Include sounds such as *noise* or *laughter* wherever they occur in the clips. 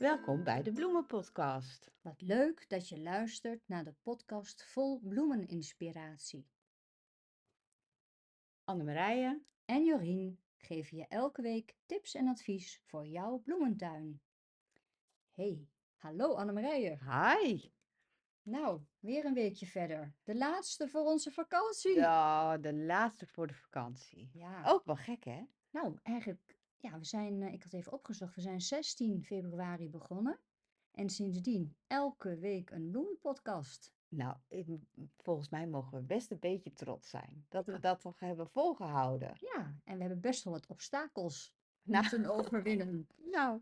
Welkom bij de Bloemenpodcast. Wat leuk dat je luistert naar de podcast vol bloemeninspiratie. Annemarije, En Jorien geven je elke week tips en advies voor jouw bloementuin. Hey, hallo Annemarije. hi. Nou, weer een weekje verder. De laatste voor onze vakantie. Ja, de laatste voor de vakantie. Ja, Ook wel gek, hè? nou eigenlijk, ja, we zijn, eh, ik had even opgezocht, we zijn 16 februari begonnen. En sindsdien elke week een bloemenpodcast. Nou, ik- volgens mij mogen we best een beetje trots zijn dat we dat toch hebben volgehouden. Ja, en we hebben best wel wat obstakels *laughs* Nou. moeten overwinnen. Nou,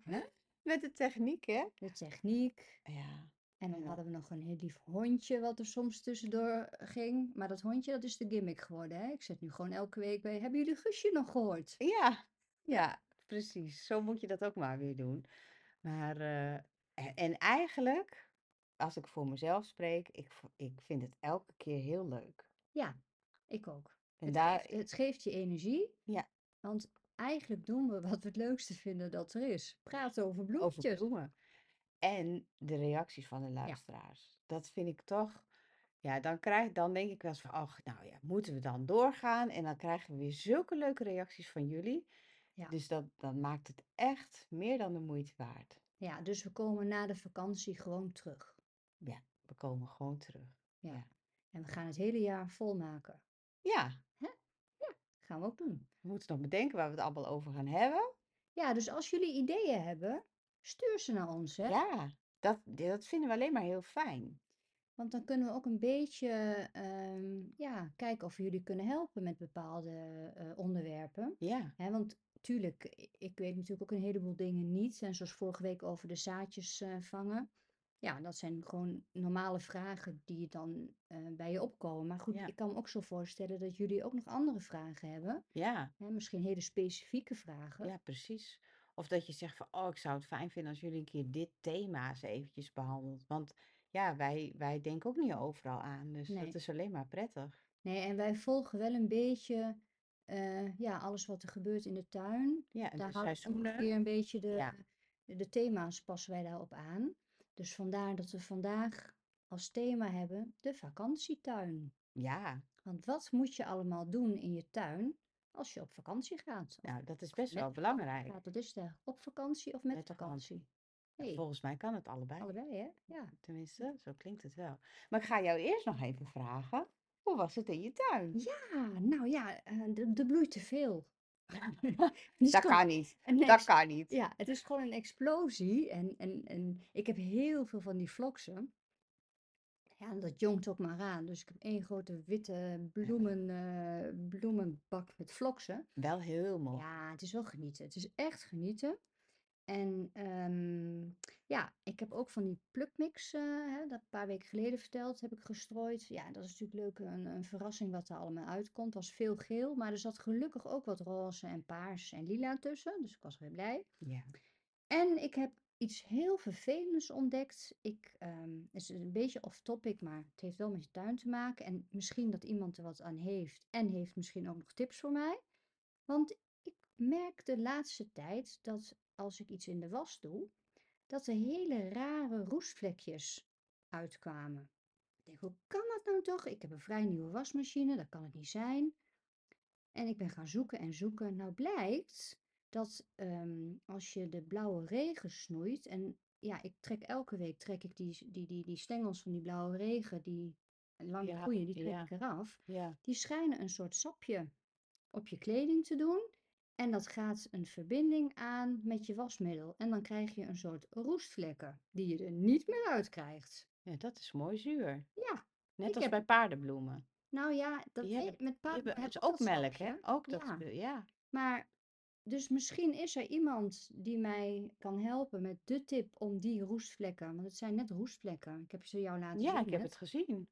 met de techniek, hè? De techniek, Ja. En dan Ja. hadden we nog een heel lief hondje wat er soms tussendoor ging. Maar dat hondje, dat is de gimmick geworden. Hè? Ik zet nu gewoon elke week bij. Hebben jullie Guusje nog gehoord? Ja, ja, precies. Zo moet je dat ook maar weer doen. Maar, eh, en, en eigenlijk, als ik voor mezelf spreek, ik, v- ik vind het elke keer heel leuk. Ja, ik ook. En Het, daar, geeft, het geeft je energie. Ja. Want eigenlijk doen we wat we het leukste vinden dat er is. Praten over over bloemetjes. bloemen. En de reacties van de luisteraars. Dat vind ik toch. Ja, dan, krijg, dan denk ik wel eens van, ach, nou ja, moeten we dan doorgaan? En dan krijgen we weer zulke leuke reacties van jullie. Ja. Dus dat, dan maakt het echt meer dan de moeite waard. Ja, dus we komen na de vakantie gewoon terug. Ja, we komen gewoon terug. Ja. Ja. En we gaan het hele jaar volmaken. Ja, Gaan we ook doen. we moeten nog bedenken waar we het allemaal over gaan hebben. Ja, dus als jullie ideeën hebben, stuur ze naar ons. Hè? Ja, dat, dat vinden we alleen maar heel fijn. Want dan kunnen we ook een beetje ehm, ja, kijken of we jullie kunnen helpen met bepaalde eh, onderwerpen. Ja, Hè, want tuurlijk, ik weet natuurlijk ook een heleboel dingen niet. En zoals vorige week over de zaadjes eh, vangen. Ja, dat zijn gewoon normale vragen die dan eh, bij je opkomen. Maar goed, Ja. ik kan me ook zo voorstellen dat jullie ook nog andere vragen hebben. ja, Hè, misschien hele specifieke vragen. ja, precies. Of dat je zegt van, oh, ik zou het fijn vinden als jullie een keer dit thema eens eventjes behandelt. Want ja, wij, wij denken ook niet overal aan. Dus Nee. dat is alleen maar prettig. Nee, en wij volgen wel een beetje eh, ja, alles wat er gebeurt in de tuin. Ja, en Daar de seizoenen. ongeveer een beetje de, Ja. de thema's passen wij daarop aan. Dus vandaar dat we vandaag als thema hebben de vakantietuin. Ja, Want wat moet je allemaal doen in je tuin als je op vakantie gaat? Nou, dat is best wel belangrijk. gaat. Dat is de op vakantie of met, Met vakantie. Volgens mij kan het allebei. allebei hè? Ja. Tenminste, zo klinkt het wel. Maar ik ga jou eerst nog even vragen, hoe was het in je tuin? Ja, nou ja, eh, er er bloeit te veel. *laughs* Dat kan niet. Dat kan niet. Ja, het is gewoon een explosie. En, en, en ik heb heel veel van die vloksen. Ja, en dat jongt ook maar aan. Dus ik heb één grote witte bloemen, eh, bloemenbak met vloksen. Wel heel mooi. Ja, het is wel genieten. Het is echt genieten. En ehm, ja, ik heb ook van die plukmix, eh, hè, dat een paar weken geleden verteld, heb ik gestrooid. Ja, dat is natuurlijk leuk, een, een verrassing wat er allemaal uitkomt. Het was veel geel, maar er zat gelukkig ook wat roze en paars en lila tussen. Dus ik was weer blij. Ja. En ik heb iets heel vervelends ontdekt. Ik, ehm, het is een beetje off-topic, maar het heeft wel met je tuin te maken. En misschien dat iemand er wat aan heeft en heeft misschien ook nog tips voor mij. Want ik merk de laatste tijd dat als ik iets in de was doe, dat er hele rare roestvlekjes uitkwamen. Ik denk, hoe kan dat nou toch? Ik heb een vrij nieuwe wasmachine, dat kan het niet zijn. En ik ben gaan zoeken en zoeken. Nou blijkt dat ehm, als je de blauwe regen snoeit, en ja, ik trek elke week trek ik die, die, die, die stengels van die blauwe regen, die lang Ja, groeien, die trek ja. ik eraf. Ja. Die schijnen een soort sapje op je kleding te doen. En dat gaat een verbinding aan met je wasmiddel. En dan krijg je een soort roestvlekken die je er niet meer uit krijgt. Ja, dat is mooi zuur. Ja, Net als heb- bij paardenbloemen. nou ja, dat met Die paarden hebben heb ook melk, hè? Ook dat, Ja. ja. Maar, dus misschien is er iemand die mij kan helpen met de tip om die roestvlekken, want het zijn net roestvlekken, ik heb ze jou laten Ja, zien ik heb net, het gezien.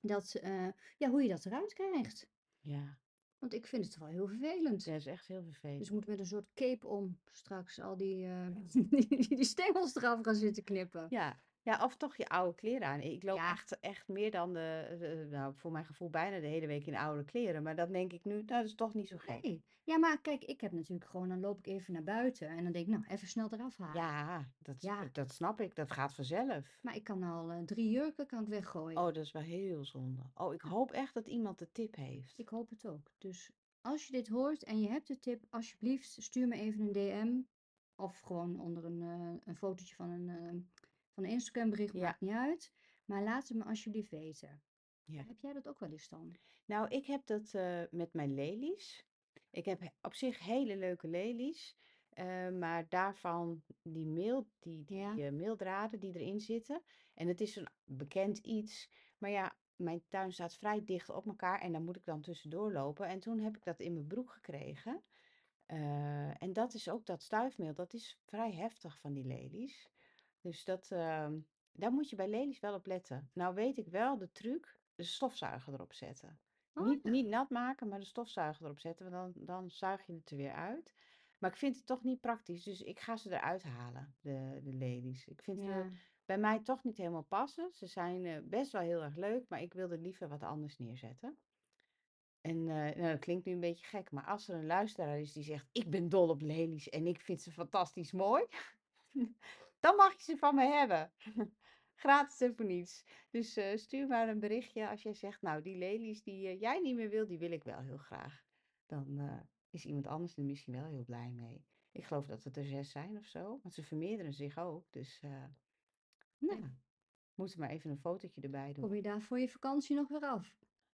dat, eh, ja, hoe je dat eruit krijgt. Ja, Want ik vind het wel heel vervelend. dat is echt heel Dus vervelend. ik moet met een soort cape om straks al die, eh, *laughs* die, die stengels eraf gaan zitten knippen. Ja, Ja, of toch je oude kleren aan. Ik loop Ja. echt echt meer dan de de nou, voor mijn gevoel bijna de hele week in oude kleren. Maar dan denk ik nu, nou, dat is toch niet zo gek. Nee. Ja, maar kijk, ik heb natuurlijk gewoon dan loop ik even naar buiten en dan denk ik: "Nou, even snel eraf halen." Ja, dat Ja. dat snap ik. Dat gaat vanzelf. Maar ik kan al, eh, 3 jurken kan ik weggooien. Oh, dat is wel heel zonde. Oh, ik hoop echt dat iemand de tip heeft. Ik hoop het ook. Dus als je dit hoort en je hebt de tip, alsjeblieft stuur me even een DM. Of gewoon onder een, eh, een fotootje van een, eh, van een Instagram bericht, Ja. maakt niet uit. Maar laat het me alsjeblieft weten. Ja. Heb jij dat ook wel eens dan? Nou, ik heb dat eh, met mijn lelies. Ik heb he- op zich hele leuke lelies. eh, maar daarvan die meel, die, die Ja. eh, meeldraden die erin zitten. En het is een bekend iets. Maar ja, mijn tuin staat vrij dicht op elkaar. En daar moet ik dan tussendoor lopen. En toen heb ik dat in mijn broek gekregen. En dat is ook dat stuifmeel. Dat is vrij heftig van die lelies. Dus dat, ehm, daar moet je bij lelies wel op letten. Nou weet ik wel de truc. De stofzuiger erop zetten. Oh Niet, ja. niet nat maken, maar de stofzuiger erop zetten, want dan, dan zuig je het er weer uit. Maar ik vind het toch niet praktisch, dus ik ga ze eruit halen, de, de lelies. Ik vind ze Ja. bij mij toch niet helemaal passen. Ze zijn eh, best wel heel erg leuk, maar ik wilde liever wat anders neerzetten. En eh, nou, dat klinkt nu een beetje gek, maar als er een luisteraar is die zegt: Ik ben dol op lelies en ik vind ze fantastisch mooi, *laughs* dan mag je ze van me hebben. *laughs* Gratis en voor niets. Dus eh, stuur maar een berichtje als jij zegt: Nou, die lelies die eh, jij niet meer wil, die wil ik wel heel graag. Dan eh, is iemand anders er misschien wel heel blij mee. Ik geloof dat het er zes zijn of zo, want ze vermeerderen zich ook. Dus Nou, ja, moeten maar even een fotootje erbij doen. kom je daar voor je vakantie nog weer af?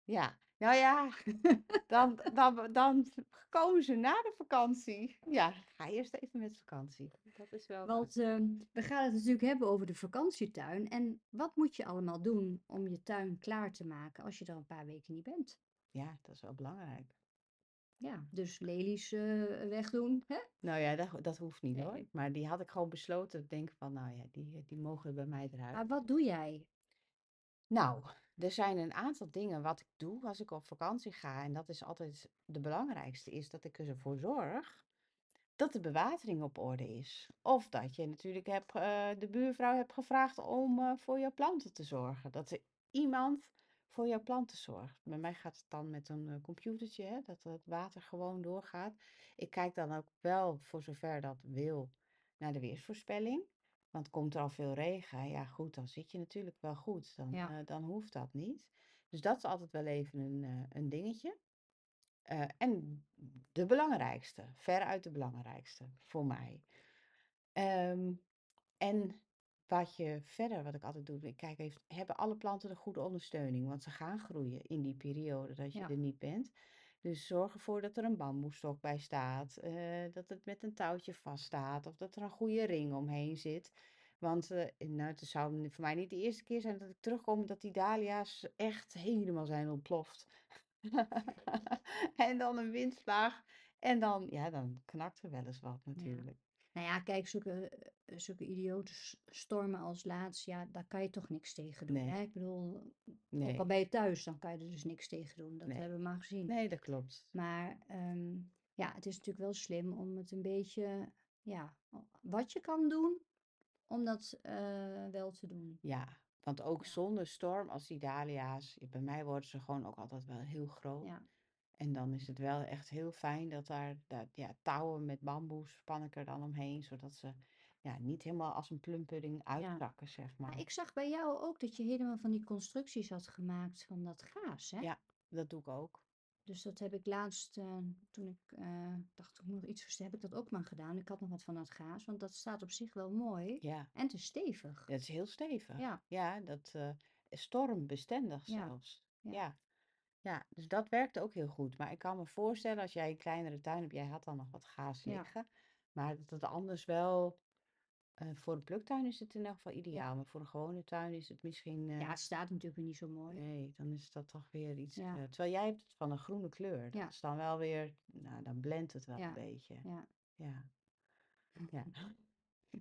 Ja, nou ja, *laughs* dan, dan, dan komen ze na de vakantie. Ja, ga eerst even met vakantie. Dat is wel. Want ehm, we gaan het natuurlijk hebben over de vakantietuin. En wat moet je allemaal doen om je tuin klaar te maken als je er een paar weken niet bent? Ja, dat is wel belangrijk. Ja, dus lelies eh, wegdoen. Hè? Nou ja, dat, dat hoeft niet hoor. Maar die had ik gewoon besloten. Ik denk van, nou ja, die, die mogen bij mij eruit. Maar wat doe jij? Nou, er zijn een aantal dingen wat ik doe als ik op vakantie ga. En dat is altijd de belangrijkste, is dat ik ervoor zorg dat de bewatering op orde is. Of dat je natuurlijk hebt, eh, de buurvrouw hebt gevraagd om eh, voor jouw planten te zorgen. Dat er iemand voor jouw planten zorgt. Bij mij gaat het dan met een eh, computertje, hè, dat het water gewoon doorgaat. Ik kijk dan ook wel, voor zover dat wil, naar de weersvoorspelling. Want komt er al veel regen, ja goed, dan zit je natuurlijk wel goed. Dan, Ja. eh, dan hoeft dat niet. Dus dat is altijd wel even een, eh, een dingetje. Eh, en de belangrijkste, veruit de belangrijkste voor mij. Ehm, en wat je verder, wat ik altijd doe, ik kijk even, hebben alle planten de goede ondersteuning? Want ze gaan groeien in die periode dat je Ja. er niet bent. Dus zorg ervoor dat er een bamboestok bij staat, eh, dat het met een touwtje vaststaat of dat er een goede ring omheen zit. Want eh, nou, het zou voor mij niet de eerste keer zijn dat ik terugkom dat die dahlia's echt helemaal zijn ontploft. *laughs* En dan een windvlaag. En dan, ja, dan knakt er wel eens wat Ja. natuurlijk. Nou ja, kijk, zulke, eh, zulke idiote stormen als laatst, ja, daar kan je toch niks tegen doen. Nee. Hè? Ik bedoel, ook al ben je thuis, dan kan je er dus niks tegen doen. Dat nee. hebben we maar gezien. Nee, dat klopt. Maar ehm, ja, het is natuurlijk wel slim om het een beetje, ja, wat je kan doen, om dat eh, wel te doen. Ja, want ook zonder storm, als die dahlia's, bij mij worden ze gewoon ook altijd wel heel groot. ja, En dan is het wel echt heel fijn dat daar, ja, touwen met bamboe span ik er dan omheen, zodat ze ja, niet helemaal als een plumpudding ja. uitzakken, zeg Maar maar. ik zag bij jou ook dat je helemaal van die constructies had gemaakt van dat gaas, hè? Ja, dat doe ik ook. Dus dat heb ik laatst, eh, toen ik eh, dacht, ik moet nog iets versterken, heb ik dat ook maar gedaan. Ik had nog wat van dat gaas, want dat staat op zich wel mooi Ja, en te stevig. dat is heel stevig. Ja, Ja, dat eh stormbestendig ja, zelfs. ja, Ja. Ja, dus dat werkt ook heel goed. Maar ik kan me voorstellen, als jij een kleinere tuin hebt, jij had dan nog wat gaas liggen. Maar dat het anders wel, eh, voor een pluktuin is het in elk geval ja. ideaal. Maar voor een gewone tuin is het misschien, eh, Ja, het staat natuurlijk niet zo mooi. nee, dan is dat toch weer iets. Ja, eh, terwijl jij hebt het van een groene kleur. Dat ja, is dan wel weer, nou, dan blendt het wel een ja, beetje. ja. Ja, ja, *laughs*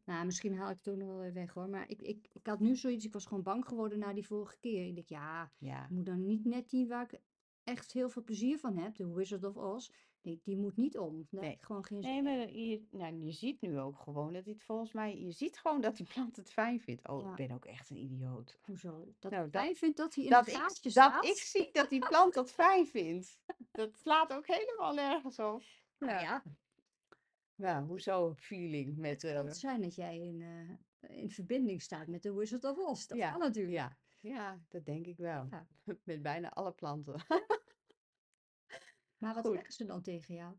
Nou, misschien haal ik het ook nog wel weer weg hoor. Maar ik, ik, ik had nu zoiets, ik was gewoon bang geworden na die vorige keer. Ik denk, ja, ja, ik moet dan niet net die waar ik echt heel veel plezier van hebt, de Wizard of Oz, die, die moet niet om. Nee. gewoon geen zin Nee, maar je, nou, je ziet nu ook gewoon dat dit volgens mij, je ziet gewoon dat die plant het fijn vindt. Oh, ik ben ook echt een idioot. hoezo? Dat Nou, dat, vindt dat hij in dat ik, gaatje dat ik zie dat die *laughs* plant dat fijn vindt. Dat slaat ook helemaal nergens op. Nou Ja. ja, Nou, hoezo feeling met, het kan eh, zijn dat jij in, eh, in verbinding staat met de Wizard of Oz. Dat kan ja, natuurlijk. ja, ja, dat denk ik wel. Ja. *laughs* Met bijna alle planten. *laughs* Maar wat zeggen ze dan tegen jou?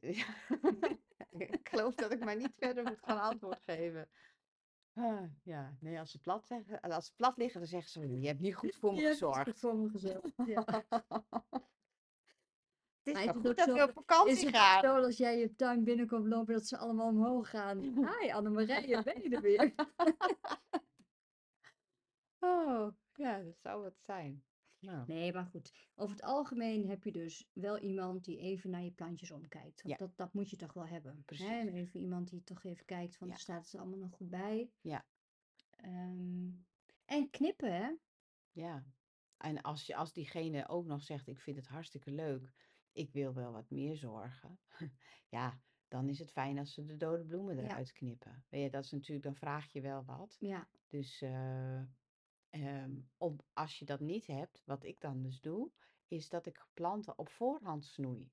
Ja. *laughs* *laughs* Ik geloof dat ik maar niet verder moet gaan antwoord geven. Ah, ja, nee, als ze plat, zeggen, als ze plat liggen, dan zeggen ze, je hebt niet goed voor me goed gezorgd. voor me gezorgd. Ja. *laughs* Het is is het goed dat zo, we op is vakantie het gaan. zo als jij je tuin binnenkomt lopen dat ze allemaal omhoog gaan? Hi Annemarije, ben je er weer? Oh, ja, dat zou het zijn. Nee, maar goed. Over het algemeen heb je dus wel iemand die even naar je plantjes omkijkt. ja, dat, dat moet je toch wel hebben. Hè? precies. Even iemand die toch even kijkt van, Ja, staat het allemaal nog goed bij? ja, Ehm, en knippen, hè? ja. En als, je, als diegene ook nog zegt, ik vind het hartstikke leuk, ik wil wel wat meer zorgen. *laughs* Ja, dan is het fijn als ze de dode bloemen Ja, eruit knippen. Weet je, dat is natuurlijk, dan vraag je wel wat. ja, Dus eh, ehm, om, als je dat niet hebt, wat ik dan dus doe, is dat ik planten op voorhand snoei.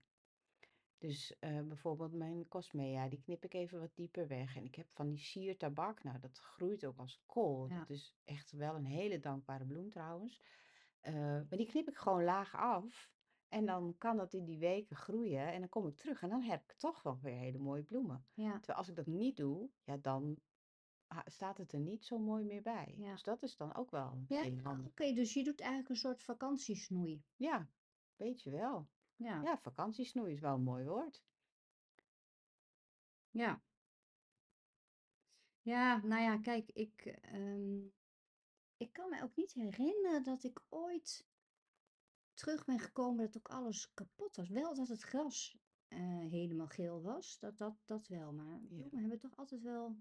Dus eh, bijvoorbeeld mijn cosmea, die knip ik even wat dieper weg. En ik heb van die siertabak, nou dat groeit ook als kool. ja, Dat is echt wel een hele dankbare bloem trouwens. Eh, maar die knip ik gewoon laag af. En dan kan dat in die weken groeien. En dan kom ik terug en dan heb ik toch wel weer hele mooie bloemen. ja, Terwijl als ik dat niet doe, ja, dan ha- staat het er niet zo mooi meer bij. ja. Dus dat is dan ook wel Ja, heel oké, handig. dus je doet eigenlijk een soort vakantiesnoei. Ja, weet je wel. Ja, Ja, vakantiesnoei is wel een mooi woord. ja. Ja, nou ja, kijk, ik, ehm, ik kan me ook niet herinneren dat ik ooit terug ben gekomen dat ook alles kapot was. Wel dat het gras eh, helemaal geel was, dat, dat, dat wel. Maar Ja. bloemen hebben toch altijd wel,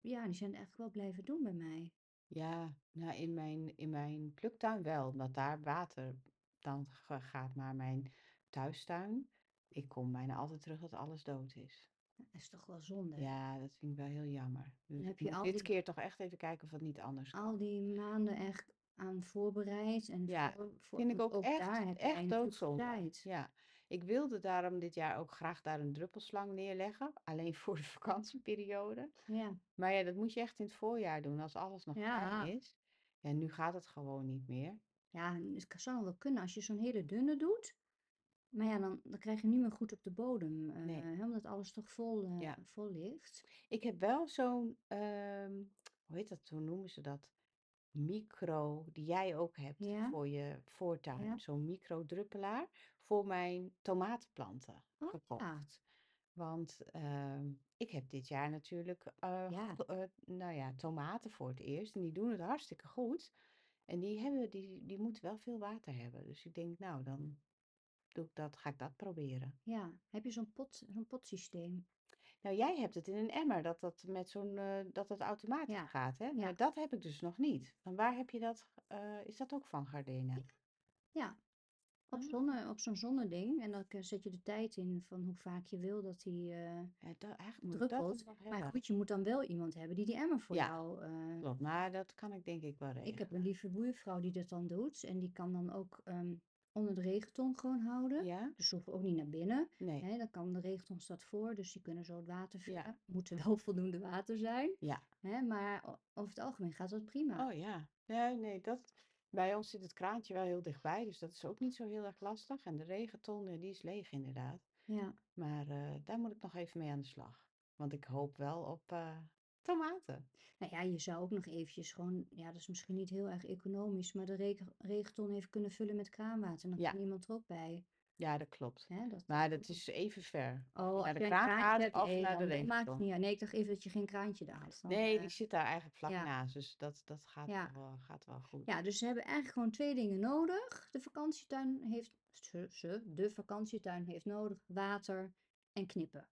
ja, die zijn eigenlijk wel blijven doen bij mij. Ja, nou in mijn, in mijn pluktuin wel, omdat daar water dan ga- gaat. Maar mijn thuistuin, ik kom bijna altijd terug dat alles dood is. Dat is toch wel zonde. Ja, dat vind ik wel heel jammer. Dan Dus heb ik je moet al dit die, keer toch echt even kijken of het niet anders kan. al die maanden echt aan voorbereid en Ja, voor, voor, vind ik ook echt, daar heb je echt doodzonde. tijd. Ja, ik wilde daarom dit jaar ook graag daar een druppelslang neerleggen. Alleen voor de vakantieperiode. Ja, Maar ja, dat moet je echt in het voorjaar doen, als alles nog ja, is. Ja, nu gaat het gewoon niet meer. ja, het kan- zou wel kunnen als je zo'n hele dunne doet. Maar ja, dan, dan krijg je niet meer goed op de bodem, eh, Nee, hè, omdat alles toch vol, eh, ja. vol ligt. Ik heb wel zo'n, ehm, hoe heet dat, hoe noemen ze dat? Micro, die jij ook hebt Ja, voor je voortuin. ja. Zo'n micro-druppelaar voor mijn tomatenplanten Oh ja, gekocht. Want ehm, ik heb dit jaar natuurlijk, eh, ja, eh, nou ja, tomaten voor het eerst. En die doen het hartstikke goed. En die hebben, die, die moeten wel veel water hebben. Dus ik denk, nou, dan doe ik dat, ga ik dat proberen. ja. Heb je zo'n pot, zo'n potsysteem? Nou, jij hebt het in een emmer, dat dat met zo'n, eh, dat het automatisch Ja, gaat, hè? ja, Maar dat heb ik dus nog niet. Van waar heb je dat? is dat ook van Gardena? ja. Op Ah, zonne, op zo'n zonneding. En dan zet je de tijd in van hoe vaak je wil dat hij eh, ja, da- eigenlijk moet dat druppelt. Maar hebben. goed, je moet dan wel iemand hebben die die emmer voor Ja, jou. eh, klopt. Maar dat kan ik denk ik wel ik heb regelen. een lieve buurvrouw die dat dan doet. En die kan dan ook ehm, onder de regenton gewoon houden. Ja? Dus ze hoeven ook niet naar binnen. Nee. Hè, dan kan de regenton staat voor, dus die kunnen zo het water Ja. vullen. Moet er wel *laughs* voldoende water zijn. Ja. Hè, maar over het algemeen gaat dat prima. Oh ja. Nee, nee, dat... Bij ons zit het kraantje wel heel dichtbij, dus dat is ook niet zo heel erg lastig. En de regenton, eh, die is leeg inderdaad. Ja, Maar eh, daar moet ik nog even mee aan de slag. Want ik hoop wel op eh, tomaten. nou ja, je zou ook nog eventjes gewoon, ja, dat is misschien niet heel erg economisch, maar de regen, regenton even kunnen vullen met kraanwater. En dan Ja, kan iemand er ook bij. Ja, dat klopt. Hè, dat, Maar dat dat is even ver. Oh, als naar de je een kraan kraantje gaat hebt, of nee, naar de dan, maakt regenton. niet uit. Nee, ik dacht even dat je geen kraantje daar had. Dan, Nee, eh, die zit daar eigenlijk vlak ja, naast, dus dat, dat gaat ja. wel, gaat wel goed. Ja, dus ze hebben eigenlijk gewoon twee dingen nodig. De vakantietuin heeft, ze, ze, de vakantietuin heeft nodig water en knippen.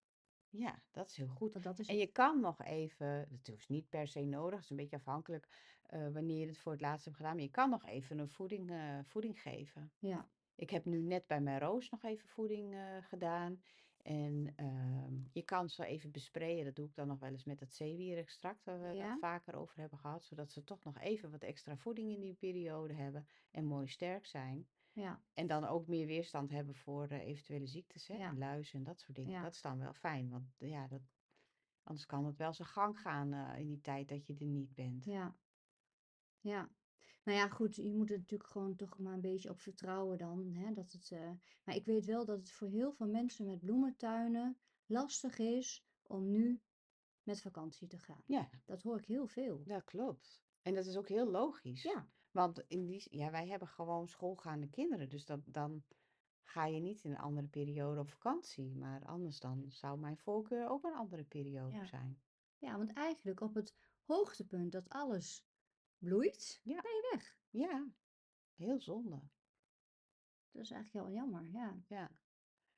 Ja, dat is heel goed. Want dat is En je kan nog even, het is niet per se nodig, het is een beetje afhankelijk eh, wanneer je het voor het laatst hebt gedaan, maar je kan nog even een voeding, eh, voeding geven. Ja, Ik heb nu net bij mijn roos nog even voeding eh, gedaan. En ehm, je kan ze even besprayen. Dat doe ik dan nog wel eens met dat zeewierextract, waar we het ja, vaker over hebben gehad. Zodat ze toch nog even wat extra voeding in die periode hebben en mooi sterk zijn. ja, En dan ook meer weerstand hebben voor eh, eventuele ziektes, hè, en luizen en dat soort dingen. ja, Dat is dan wel fijn, want ja, dat, anders kan het wel zijn gang gaan eh, in die tijd dat je er niet bent. ja, ja. Nou ja, goed, je moet er natuurlijk gewoon toch maar een beetje op vertrouwen dan, hè, dat het, eh, maar ik weet wel dat het voor heel veel mensen met bloementuinen lastig is om nu met vakantie te gaan. Ja, Dat hoor ik heel veel. dat klopt. En dat is ook heel logisch. Ja, Want in die, ja, wij hebben gewoon schoolgaande kinderen, dus dat, dan ga je niet in een andere periode op vakantie. Maar anders dan zou mijn voorkeur ook een andere periode ja, zijn. ja, want eigenlijk op het hoogtepunt dat alles bloeit, Ja, ben je weg. ja, heel zonde. Dat is eigenlijk heel jammer, ja. Ja.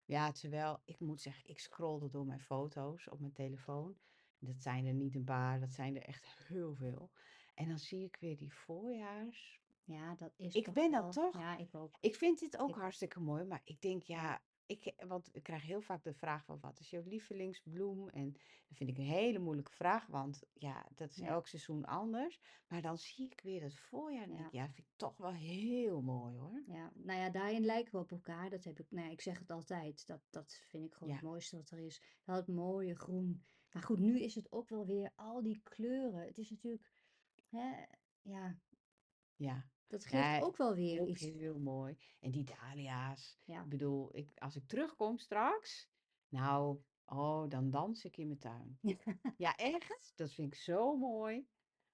Ja, terwijl ik moet zeggen, ik scrollde door mijn foto's op mijn telefoon. Dat zijn er niet een paar, dat zijn er echt heel veel. En dan zie ik weer die voorjaars. Ja, dat is Ik toch ben dat wel, toch. ja, ik ook. Ik vind dit ook Ik ook. hartstikke mooi, maar ik denk ja, ik, want ik krijg heel vaak de vraag van wat is jouw lievelingsbloem? En dat vind ik een hele moeilijke vraag, want ja, dat is ja, elk seizoen anders. Maar dan zie ik weer het voorjaar en denk ja. ik, ja, vind ik toch wel heel mooi hoor. Ja, nou ja, daarin lijken we op elkaar. Dat heb ik, nou ja, ik zeg het altijd. Dat, dat vind ik gewoon het mooiste wat er is. Dat mooie groen. Maar goed, nu is het ook wel weer al die kleuren. Het is natuurlijk, hè, ja, ja. Dat geeft Ja, ook wel weer ook iets. heel mooi. En die dahlia's. Ja, Ik bedoel, ik, als ik terugkom straks, nou, oh, dan dans ik in mijn tuin. *laughs* Ja, echt? Dat vind ik zo mooi.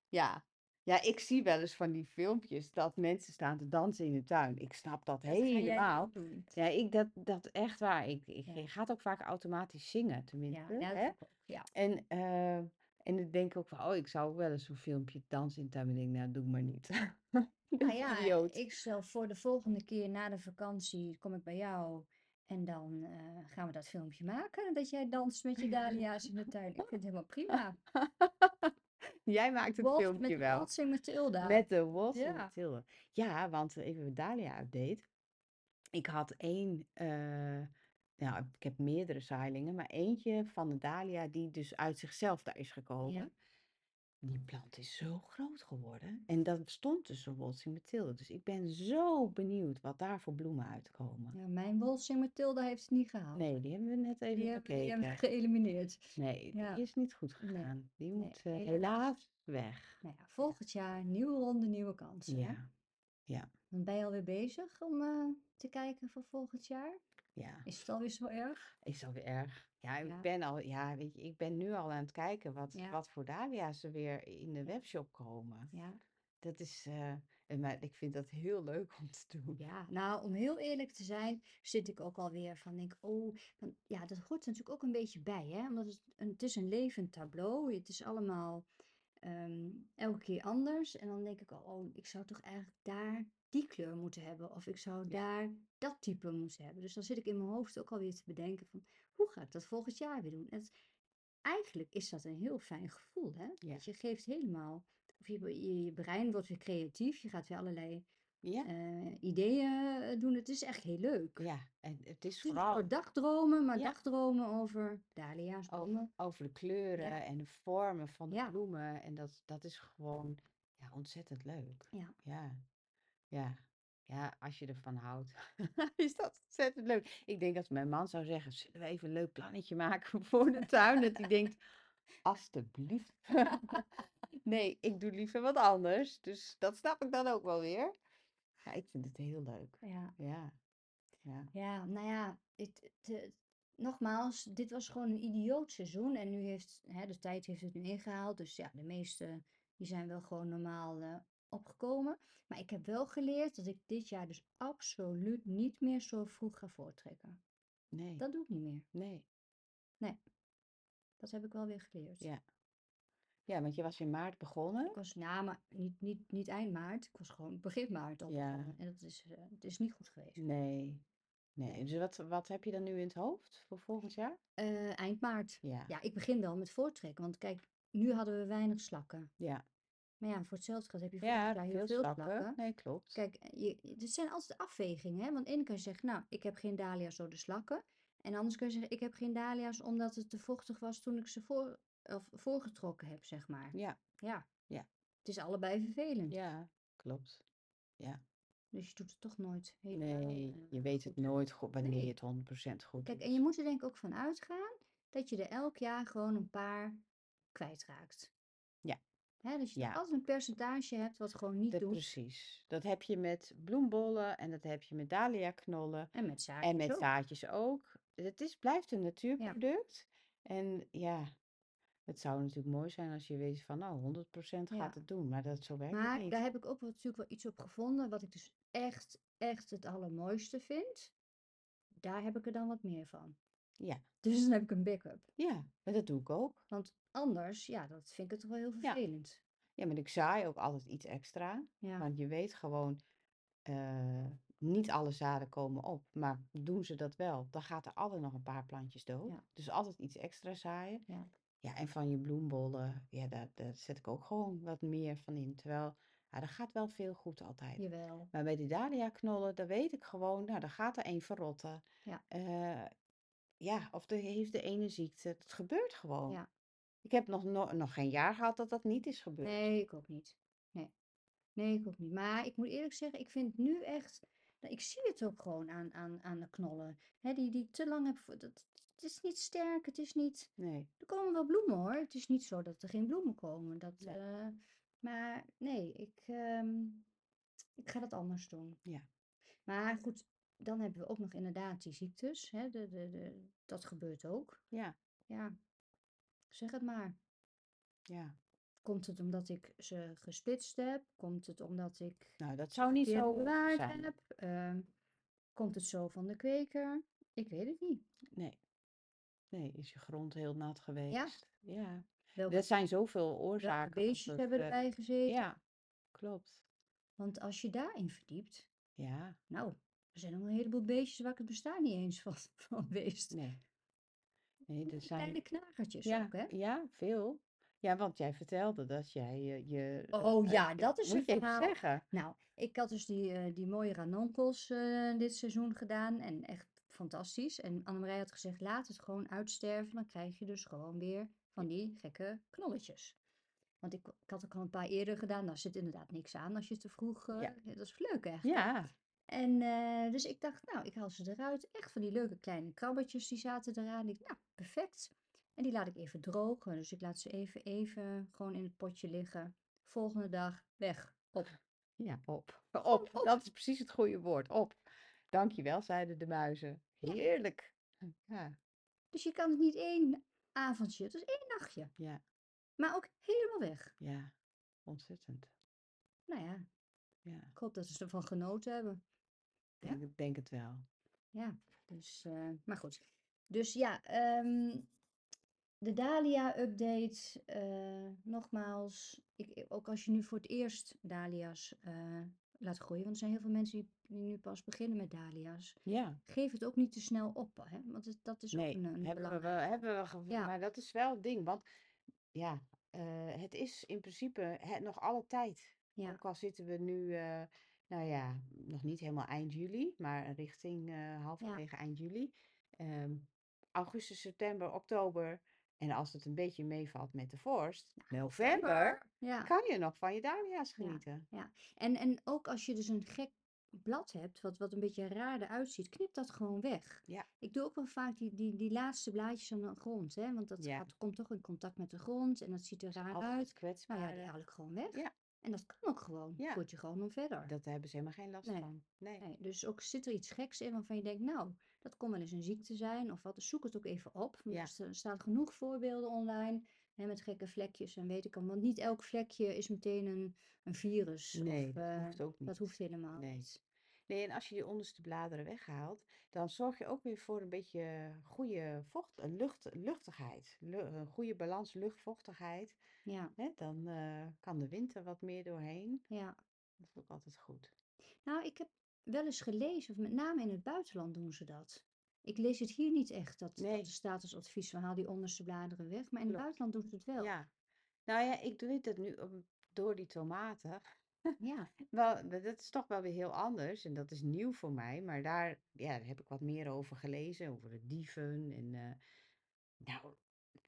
Ja. Ja, ik zie wel eens van die filmpjes dat mensen staan te dansen in de tuin. Ik snap dat ga helemaal. Ja, ik dat, dat echt waar. Ik, ik, gaat ook vaak automatisch zingen, tenminste, ja, hè? ook. Ja, En, eh, en ik denk ook van, oh, ik zou ook wel eens zo'n filmpje dansen in tuin. Ik denk, nou, doe maar niet. *laughs* Nou ja, idioot. ik stel voor de volgende keer na de vakantie kom ik bij jou. En dan eh, gaan we dat filmpje maken. Dat jij danst met je dahlia's in de tuin. Ik vind het helemaal prima. *laughs* Jij maakt het Walt, met filmpje de wel. Waltzing Matilda. Met de Waltzing Ja. Mathilde. Ja, want even een Dahlia-update. Ik had één, eh, nou, ik heb meerdere zaailingen, maar eentje van de Dahlia die dus uit zichzelf daar is Ja. gekomen. Die plant is zo groot geworden. En dat stond dus een Waltzing Mathilde. Dus ik ben zo benieuwd wat daar voor bloemen uitkomen. Ja, mijn Waltzing Matilda heeft het niet gehaald. Nee, die hebben we net even Die hebben, die hebben we bekeken. geëlimineerd. Nee, die is niet goed nee, gegaan. Die moet eh, helaas. helaas weg. Nou ja, volgend jaar nieuwe ronde, nieuwe kansen. Hè? Ja, ja, Dan ben je alweer bezig om eh, te kijken voor volgend jaar. Ja. Is het alweer zo erg? Is alweer erg. Ja, ik ben al, ja, weet je, ik ben nu al aan het kijken wat, ja, wat voor dahlia's er weer in de webshop komen. ja. Dat is, eh, en maar ik vind dat heel leuk om te doen. Ja, nou, om heel eerlijk te zijn, zit ik ook alweer van, denk, oh, van, ja, dat hoort er natuurlijk ook een beetje bij, hè? Omdat het, een, het is een levend tableau, het is allemaal ehm, elke keer anders. En dan denk ik al, oh, ik zou toch eigenlijk daar die kleur moeten hebben, of ik zou daar dat type moeten hebben. Dus dan zit ik in mijn hoofd ook alweer te bedenken van, hoe ga ik dat volgend jaar weer doen? En het, eigenlijk is dat een heel fijn gevoel, hè? ja, Want je geeft helemaal, of je, je, je brein wordt weer creatief, je gaat weer allerlei ja, eh, ideeën eh, doen. Het is echt heel leuk. ja. En het is vooral, dagdromen, maar ja, dagdromen over dahlia's, over, over de kleuren en de vormen van de bloemen. En dat, dat is gewoon, ja, ontzettend leuk. ja. Ja, ja. Ja, als je ervan houdt, *laughs* is dat ontzettend leuk. Ik denk dat mijn man zou zeggen, zullen we even een leuk plannetje maken *laughs* voor de tuin? Dat hij denkt, alstublieft. *laughs* Nee, ik doe liever wat anders. Dus dat snap ik dan ook wel weer. Ja, ik vind het heel leuk. Ja, Ja, ja, ja, nou ja, het, het, nogmaals, dit was gewoon een idioot seizoen. En nu heeft, hè, de tijd heeft het nu ingehaald. Dus ja, de meeste, die zijn wel gewoon normaal eh, opgekomen. Maar ik heb wel geleerd dat ik dit jaar dus absoluut niet meer zo vroeg ga voortrekken. nee, Dat doe ik niet meer. nee, Nee, dat heb ik wel weer geleerd. ja. Ja, want je was in maart begonnen. Ik was, nou, maar niet, niet, niet eind maart. Ik was gewoon begin maart al Ja, begonnen. En dat is, eh, het is niet goed geweest. nee, Nee, Nee. dus wat, wat heb je dan nu in het hoofd voor volgend jaar? Eh, eind maart. Ja, Ja, ik begin wel met voortrekken. Want kijk, nu hadden we weinig slakken. ja. Maar ja, voor hetzelfde geld heb je Ja, jaar heel veel slakken. slakken. Nee, klopt. Kijk, je, het zijn altijd afwegingen. Hè? Want de ene zeg je, nou, ik heb geen dahlia's door de slakken. En anders kun je zeggen, ik heb geen dahlia's omdat het te vochtig was toen ik ze voor, of voorgetrokken heb, zeg maar. Ja, Ja, ja, het is allebei vervelend. ja, klopt. Ja. Dus je doet het toch nooit helemaal Nee, eh, je weet het nooit goed wanneer je Nee. het 100% goed Kijk, en je moet er denk ik ook van uitgaan dat je er elk jaar gewoon een paar kwijtraakt. Ja, Hè, dat je ja, altijd een percentage hebt wat gewoon niet dat doet. precies. Dat heb je met bloembollen en dat heb je met dahlia knollen En met en zaadjes met ook. zaadjes ook. Het is, blijft een Ja, natuurproduct. En ja, het zou natuurlijk mooi zijn als je weet van, nou, 100% gaat ja. het doen. Maar dat, zo werkt het Maar daar heb ik ook wel, natuurlijk wel iets op gevonden, wat ik dus echt, echt het allermooiste vind. Daar heb ik er dan wat meer van. Ja, Dus dan heb ik een backup. ja, maar dat doe ik ook. Want anders, ja, dat vind ik het toch wel heel Ja, vervelend. ja, maar ik zaai ook altijd iets extra. Ja, Want je weet gewoon, eh, niet alle zaden komen op. Maar doen ze dat wel, dan gaat er altijd nog een paar plantjes dood. ja, Dus altijd iets extra zaaien. ja, Ja, en van je bloembollen, ja, daar, daar zet ik ook gewoon wat meer van in. Terwijl, ja, er gaat wel veel goed altijd. jawel. Maar bij die dahlia knollen, daar weet ik gewoon, nou, dan gaat er één verrotten. Ja, Eh, ja, of er heeft de ene ziekte. Het gebeurt gewoon. ja. Ik heb nog, no- nog geen jaar gehad dat dat niet is gebeurd. Nee, ik ook niet. Nee. Nee, ik ook niet. Maar ik moet eerlijk zeggen, ik vind nu echt. nou, Ik zie het ook gewoon aan, aan, aan de knollen. Hè, die, die ik te lang heb. Dat, het is niet sterk, het is niet. Nee, Er komen wel bloemen hoor. Het is niet zo dat er geen bloemen komen. Dat, nee. eh, maar nee, ik, ehm, ik ga dat anders doen. Ja, Maar goed, dan hebben we ook nog inderdaad die ziektes. Hè, de, de, de, dat gebeurt ook. ja, Ja, zeg het maar. ja. Komt het omdat ik ze gesplitst heb? Komt het omdat ik Nou, dat zou niet zo bewaard zijn. heb? Ehm, komt het zo van de kweker? Ik weet het niet. Nee, nee, is je grond heel nat Ja, geweest? Ja. welke, Er zijn zoveel oorzaken beestjes hebben eh, erbij gezeten? ja, klopt. Want als je daarin verdiept, Ja, nou, er zijn nog een heleboel beestjes waar ik het bestaan niet eens van, *laughs* van wist. nee. Nee, er zijn. kleine knagertjes Ja, ook, hè? ja, veel. Ja, want jij vertelde dat jij je. je Oh eh, ja, ik- dat is een moet even verhaal. zeggen. Nou, ik had dus die, eh, die mooie ranonkels eh, dit seizoen gedaan en echt fantastisch. En Annemarij had gezegd, laat het gewoon uitsterven, dan krijg je dus gewoon weer van die gekke knolletjes. Want ik, ik had ook al een paar eerder gedaan, daar zit inderdaad niks aan als je te vroeg, eh, Ja, dat is leuk eigenlijk. ja, En eh, dus ik dacht, nou, ik haal ze eruit. Echt van die leuke kleine krabbetjes die zaten eraan. Ik, nou, perfect. En die laat ik even drogen. Dus ik laat ze even, even gewoon in het potje liggen. Volgende dag weg. Op. ja, op. Op, op. dat is precies het goede woord. Op. Dankjewel, zeiden de muizen. Ja. Heerlijk. Ja, Dus je kan het niet één avondje, het is één nachtje. ja, Maar ook helemaal weg. ja. Ontzettend. Nou ja, Ja, ik hoop dat ze ervan genoten hebben. Ja, denk, denk het wel. ja. Dus, eh, maar goed. Dus ja, ehm, de Dahlia-update. eh, nogmaals, ik, ook als je nu voor het eerst Dahlia's eh, laat groeien. Want er zijn heel veel mensen die, die nu pas beginnen met Dahlia's. Ja, Geef het ook niet te snel op, hè? Want het- dat is ook een, een hebben we hebben we Ja, maar dat is wel het ding. Want ja, het is in principe het, nog alle tijd. ja, Ook al zitten we nu, nou ja, nog niet helemaal eind juli, maar richting eh, ja, halverwege eind juli. Ehm, augustus, september, oktober. En als het een beetje meevalt met de vorst, november, november. Ja, kan je nog van je dahlia's ja, genieten. ja. En, en ook als je dus een gek blad hebt, wat, wat een beetje raar eruit ziet, knip dat gewoon weg. Ja, Ik doe ook wel vaak die, die, die laatste blaadjes aan de grond, hè? Want dat ja. gaat, komt toch in contact met de grond en dat ziet er raar Altijd het uit. Nou ja, die kwetsbare. haal ik gewoon weg. Ja, En dat kan ook gewoon. ja. Voert je gewoon om verder. Dat hebben ze helemaal geen last Nee, van. Nee. nee. Dus ook zit er iets geks in waarvan je denkt, nou, dat kon wel eens een ziekte zijn of wat. Dus zoek het ook even op. Ja, er sta- staan genoeg voorbeelden online hè, met gekke vlekjes en weet ik al. Want niet elk vlekje is meteen een, een virus. Of, nee, dat eh, hoeft ook dat niet. hoeft helemaal Nee. niet. Nee, en als je die onderste bladeren weghaalt, dan zorg je ook weer voor een beetje goede vocht, eh, lucht, luchtigheid. Lu- een goede balans luchtvochtigheid. Ja, Hè? Dan eh, kan de wind er wat meer doorheen. ja. Dat is ook altijd goed. Nou, ik heb wel eens gelezen, of met name in het buitenland doen ze dat. Ik lees het hier niet echt, dat, dat de Nee, statusadvies van haal die onderste bladeren weg. Maar in het klopt. buitenland doen ze het wel. Ja. Nou ja, ik doe het nu om- door die tomaten. Ja, Wel, dat dat is toch wel weer heel anders en dat is nieuw voor mij, maar daar, ja, daar heb ik wat meer over gelezen, over de dieven en eh, nou,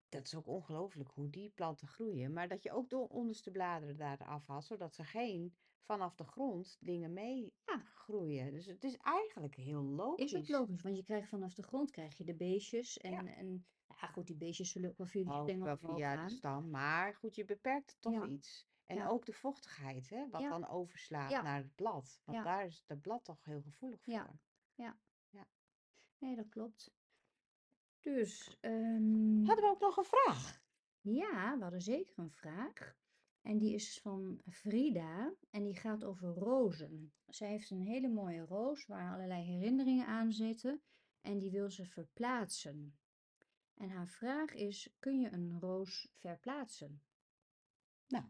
dat is ook ongelooflijk hoe die planten groeien, maar dat je ook de onderste bladeren daar afhaalt, zodat ze geen vanaf de grond dingen mee ja. groeien. Dus het is eigenlijk heel Is ook logisch. logisch, want je krijgt vanaf de grond krijg je de beestjes. Ja. En, en ja, goed, die beestjes zullen ook wel via die Ook stengel wel omhoog via de gaan. stam, maar goed, je beperkt het toch Ja, iets. En ja, ook de vochtigheid, hè, wat ja, dan overslaat ja, naar het blad, want daar is het blad toch heel gevoelig voor. ja. Ja. Nee, dat klopt. Dus, ehm, Hadden we ook nog een vraag? ja, we hadden zeker een vraag. En die is van Frida en die gaat over rozen. Zij heeft een hele mooie roos waar allerlei herinneringen aan zitten en die wil ze verplaatsen. En haar vraag is: kun je een roos verplaatsen? Nou,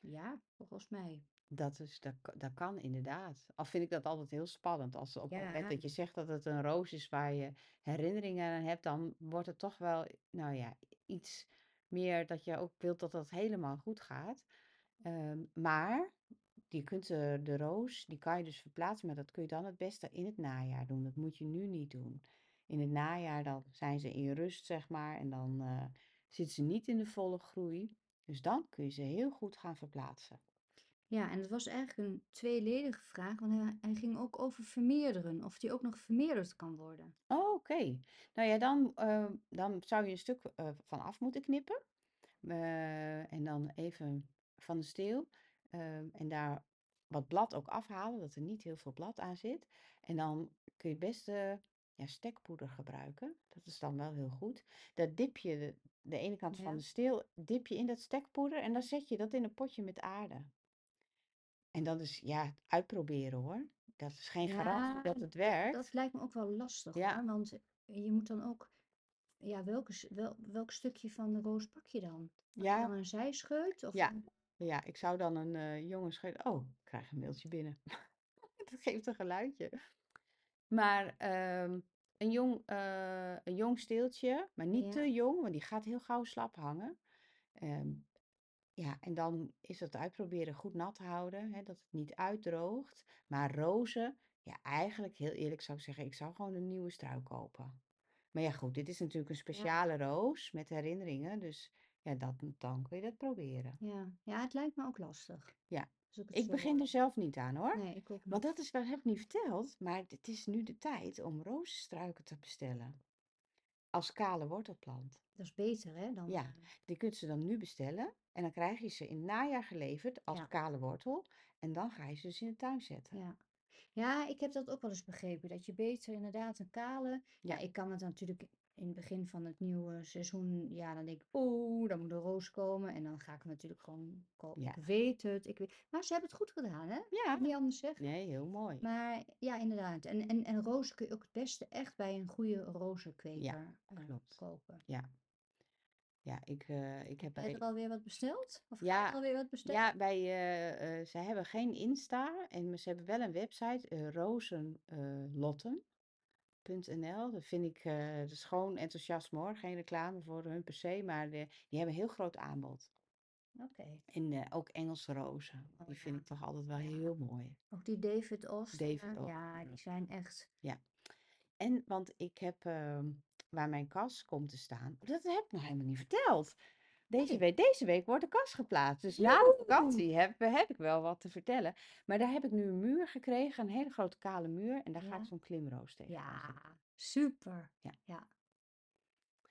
Ja, volgens mij. dat, is, dat, dat kan inderdaad. Al vind ik dat altijd heel spannend. Als op het moment Ja, dat je zegt dat het een roos is waar je herinneringen aan hebt, dan wordt het toch wel, nou ja, iets meer dat je ook wilt dat dat helemaal goed gaat. Ehm, maar je kunt de, de roos, die kan je dus verplaatsen, maar dat kun je dan het beste in het najaar doen. Dat moet je nu niet doen. In het najaar dan zijn ze in rust, zeg maar, en dan eh, zitten ze niet in de volle groei. Dus dan kun je ze heel goed gaan verplaatsen. ja, en het was eigenlijk een tweeledige vraag, want hij, hij ging ook over vermeerderen, of die ook nog vermeerderd kan worden. Oh, oké. Nou ja, dan, eh, dan zou je een stuk eh, van af moeten knippen. Eh, en dan even van de steel. ehm, en daar wat blad ook afhalen, dat er niet heel veel blad aan zit. En dan kun je het beste ja, stekpoeder gebruiken. Dat is dan wel heel goed. Dat dip je de, de ene kant van Ja, de steel, dip je in dat stekpoeder en dan zet je dat in een potje met aarde. En dat is ja, uitproberen hoor. Dat is geen garantie ja, dat het werkt. dat lijkt me ook wel lastig Ja, hoor, want je moet dan ook, ja, welke, s- wel, welk stukje van de roos pak je dan? Pak je ja, dan een zijscheut of ja. een, Ja, ik zou dan een eh jongen scheut. Oh, ik krijg een mailtje binnen. *laughs* Dat geeft een geluidje. Maar ehm, een jong, eh, een jong steeltje, maar niet ja, te jong, want die gaat heel gauw slap hangen. Ehm, ja, en dan is het uitproberen goed nat houden, hè, dat het niet uitdroogt. Maar rozen, ja, eigenlijk heel eerlijk zou ik zeggen, ik zou gewoon een nieuwe struik kopen. Maar ja, goed, dit is natuurlijk een ja, speciale roos met herinneringen, dus ja, dat, dan kun je dat proberen. ja, ja, het lijkt me ook lastig, Ja, als ik het ik zo begin hoor. er zelf niet aan hoor. Nee, ik ook Want niet. dat is, dat heb ik niet verteld, maar het is nu de tijd om rozenstruiken te bestellen. Als kale wortelplant. Dat is beter hè, dan, Ja, die kunt ze dan nu bestellen. En dan krijg je ze in het najaar geleverd als ja, kale wortel. En dan ga je ze dus in de tuin zetten. ja. Ja, ik heb dat ook wel eens begrepen, dat je beter inderdaad een kale, ja, Ja, ik kan het natuurlijk in het begin van het nieuwe seizoen, ja, dan denk ik, oeh, dan moet een roos komen en dan ga ik hem natuurlijk gewoon kopen. ja, Ik weet het, ik weet, maar ze hebben het goed gedaan hè, ja. niet anders zeggen. Nee, heel mooi. Maar ja, inderdaad. En, en, en rozen kun je ook het beste echt bij een goede Ja, rozenkweker eh, klopt. kopen. Ja, ja ik, eh, ik heb Heb jij er alweer wat besteld? Of je er ja, alweer wat bestellen? ja, bij, eh, ze hebben geen Insta en ze hebben wel een website, eh Dat vind ik, eh dat is gewoon enthousiasme hoor, geen reclame voor hun per se, maar de- die hebben een heel groot aanbod. Oké. En eh, ook Engelse rozen, Oh die vind ik toch altijd wel heel mooi. Ook die David Oster. David. Ja, die zijn echt. Ja, en want ik heb ehm, waar mijn kas komt te staan, dat heb ik nog helemaal niet verteld. Deze week, deze week wordt de kas geplaatst. Dus na de vakantie heb, heb ik wel wat te vertellen. Maar daar heb ik nu een muur gekregen, een hele grote kale muur. En daar ga ik zo'n klimroos tegenaan Ja, super. Ja, Ja.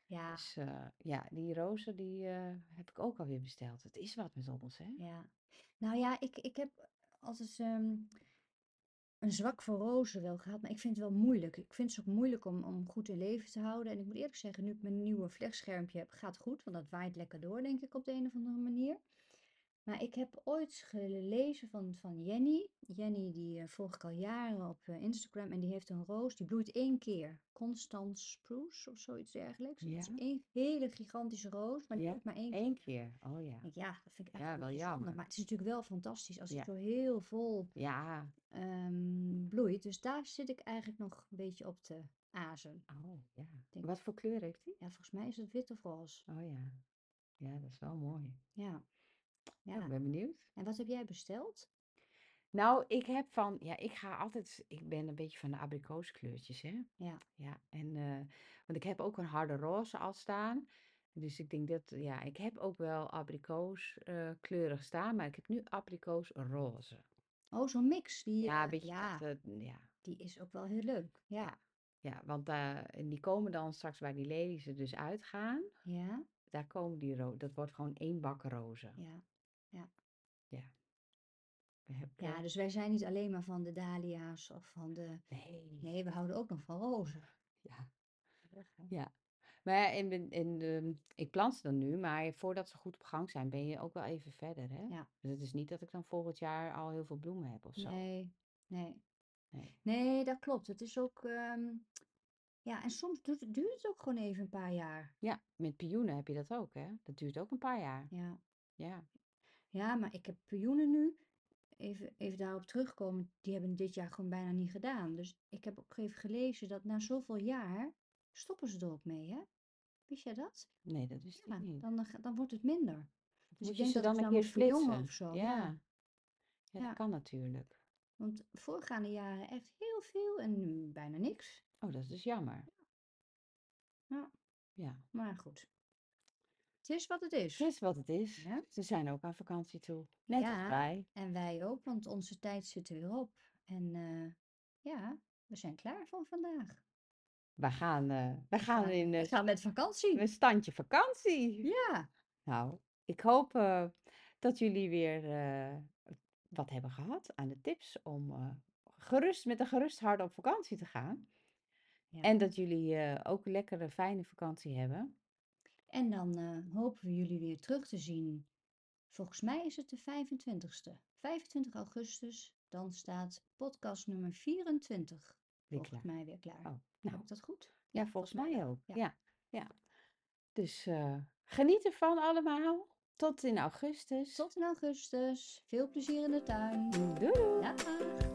Ja. dus eh, ja, die rozen die eh, heb ik ook alweer besteld. Het is wat met ons, hè? Ja. Nou ja, ik, ik heb altijd ehm, een zwak voor rozen wel gehad, maar ik vind het wel moeilijk. Ik vind het ook moeilijk om, om goed in leven te houden. En ik moet eerlijk zeggen, nu ik mijn nieuwe vlegschermpje heb, gaat het goed, want dat waait lekker door, denk ik, op de een of andere manier. Maar ik heb ooit gelezen van, van Jenny. Jenny die eh, volg ik al jaren op eh, Instagram en die heeft een roos die bloeit één keer. Constance Spruce of zoiets dergelijks. Het is Ja. één hele gigantische roos, maar die Ja, bloeit maar één keer. Eén keer. Oh ja. Ja, dat vind ik echt Ja, wel jammer. Maar het is natuurlijk wel fantastisch als het Ja. zo heel vol Ja. Ehm, bloeit. Dus daar zit ik eigenlijk nog een beetje op te azen. Oh ja. Denk- Wat voor kleur heeft hij? Ja, volgens mij is het wit of roze. Oh ja. Ja, dat is wel mooi. Ja. Ja, Ja. ik ben benieuwd. En wat heb jij besteld? Nou, ik heb van, ja, ik ga altijd, ik ben een beetje van de abrikooskleurtjes, hè. Ja. Ja, en, eh, want ik heb ook een harde roze al staan. Dus ik denk dat, ja, ik heb ook wel abrikoos eh, kleurig staan, maar ik heb nu abrikoos roze. Oh, zo'n mix. Die, Ja, een eh, beetje ja, dat, eh, ja, die is ook wel heel leuk. Ja. ja, ja, want en die komen dan straks bij die lelies dus uitgaan. Ja. Daar komen die ro dat wordt gewoon één bak rozen. Ja. Hebben, Ja, eh, dus wij zijn niet alleen maar van de dahlia's of van de... nee, Nee, we houden ook nog van rozen. ja. Ja. Maar ja, in, in, de, ik plant ze dan nu, maar voordat ze goed op gang zijn, ben je ook wel even verder, hè? Ja. Dus het is niet dat ik dan volgend jaar al heel veel bloemen heb of zo. Nee, nee. Nee. Nee, dat klopt. Het is ook... ehm, Ja, en soms duurt, het- duurt het ook gewoon even een paar jaar. Ja, met pioenen heb je dat ook, hè? Dat duurt ook een paar jaar. Ja. Ja. Ja, maar ik heb pioenen nu. Even, even daarop terugkomen. Die hebben dit jaar gewoon bijna niet gedaan. Dus ik heb ook even gelezen dat na zoveel jaar stoppen ze er ook mee, hè? Wist jij dat? Nee, dat wist Ja, ik niet. dan, dan ga- dan wordt het minder. Dus Moet ik je ze dan een keer splitsen? of zo. Ja. Dat kan natuurlijk. Want voorgaande jaren echt heel veel en nu bijna niks. Oh, dat is dus jammer. Ja. Ja. Maar goed. Het is wat het is. Het is wat het is. Ja. Ze zijn ook aan vakantie toe. Net als Ja. wij. En wij ook, want onze tijd zit er weer op. En eh, ja, we zijn klaar voor vandaag. We gaan, eh, we gaan in we eh, gaan met vakantie. een standje vakantie. Ja, Nou, ik hoop eh, dat jullie weer eh, wat hebben gehad aan de tips om eh, gerust, met een gerust hart op vakantie te gaan. Ja. En dat jullie eh, ook een lekkere, fijne vakantie hebben. En dan eh, hopen we jullie weer terug te zien. Volgens mij is het de 25ste. 25 augustus, dan staat podcast nummer 24 Weer volgens klaar. mij weer klaar. Oh, Heb nou, ik dat goed? ja, volgens mij ook. Ja. Ja, ja. Dus eh, geniet ervan allemaal. Tot in augustus. Tot in augustus. Veel plezier in de tuin. Doei doei. Dag.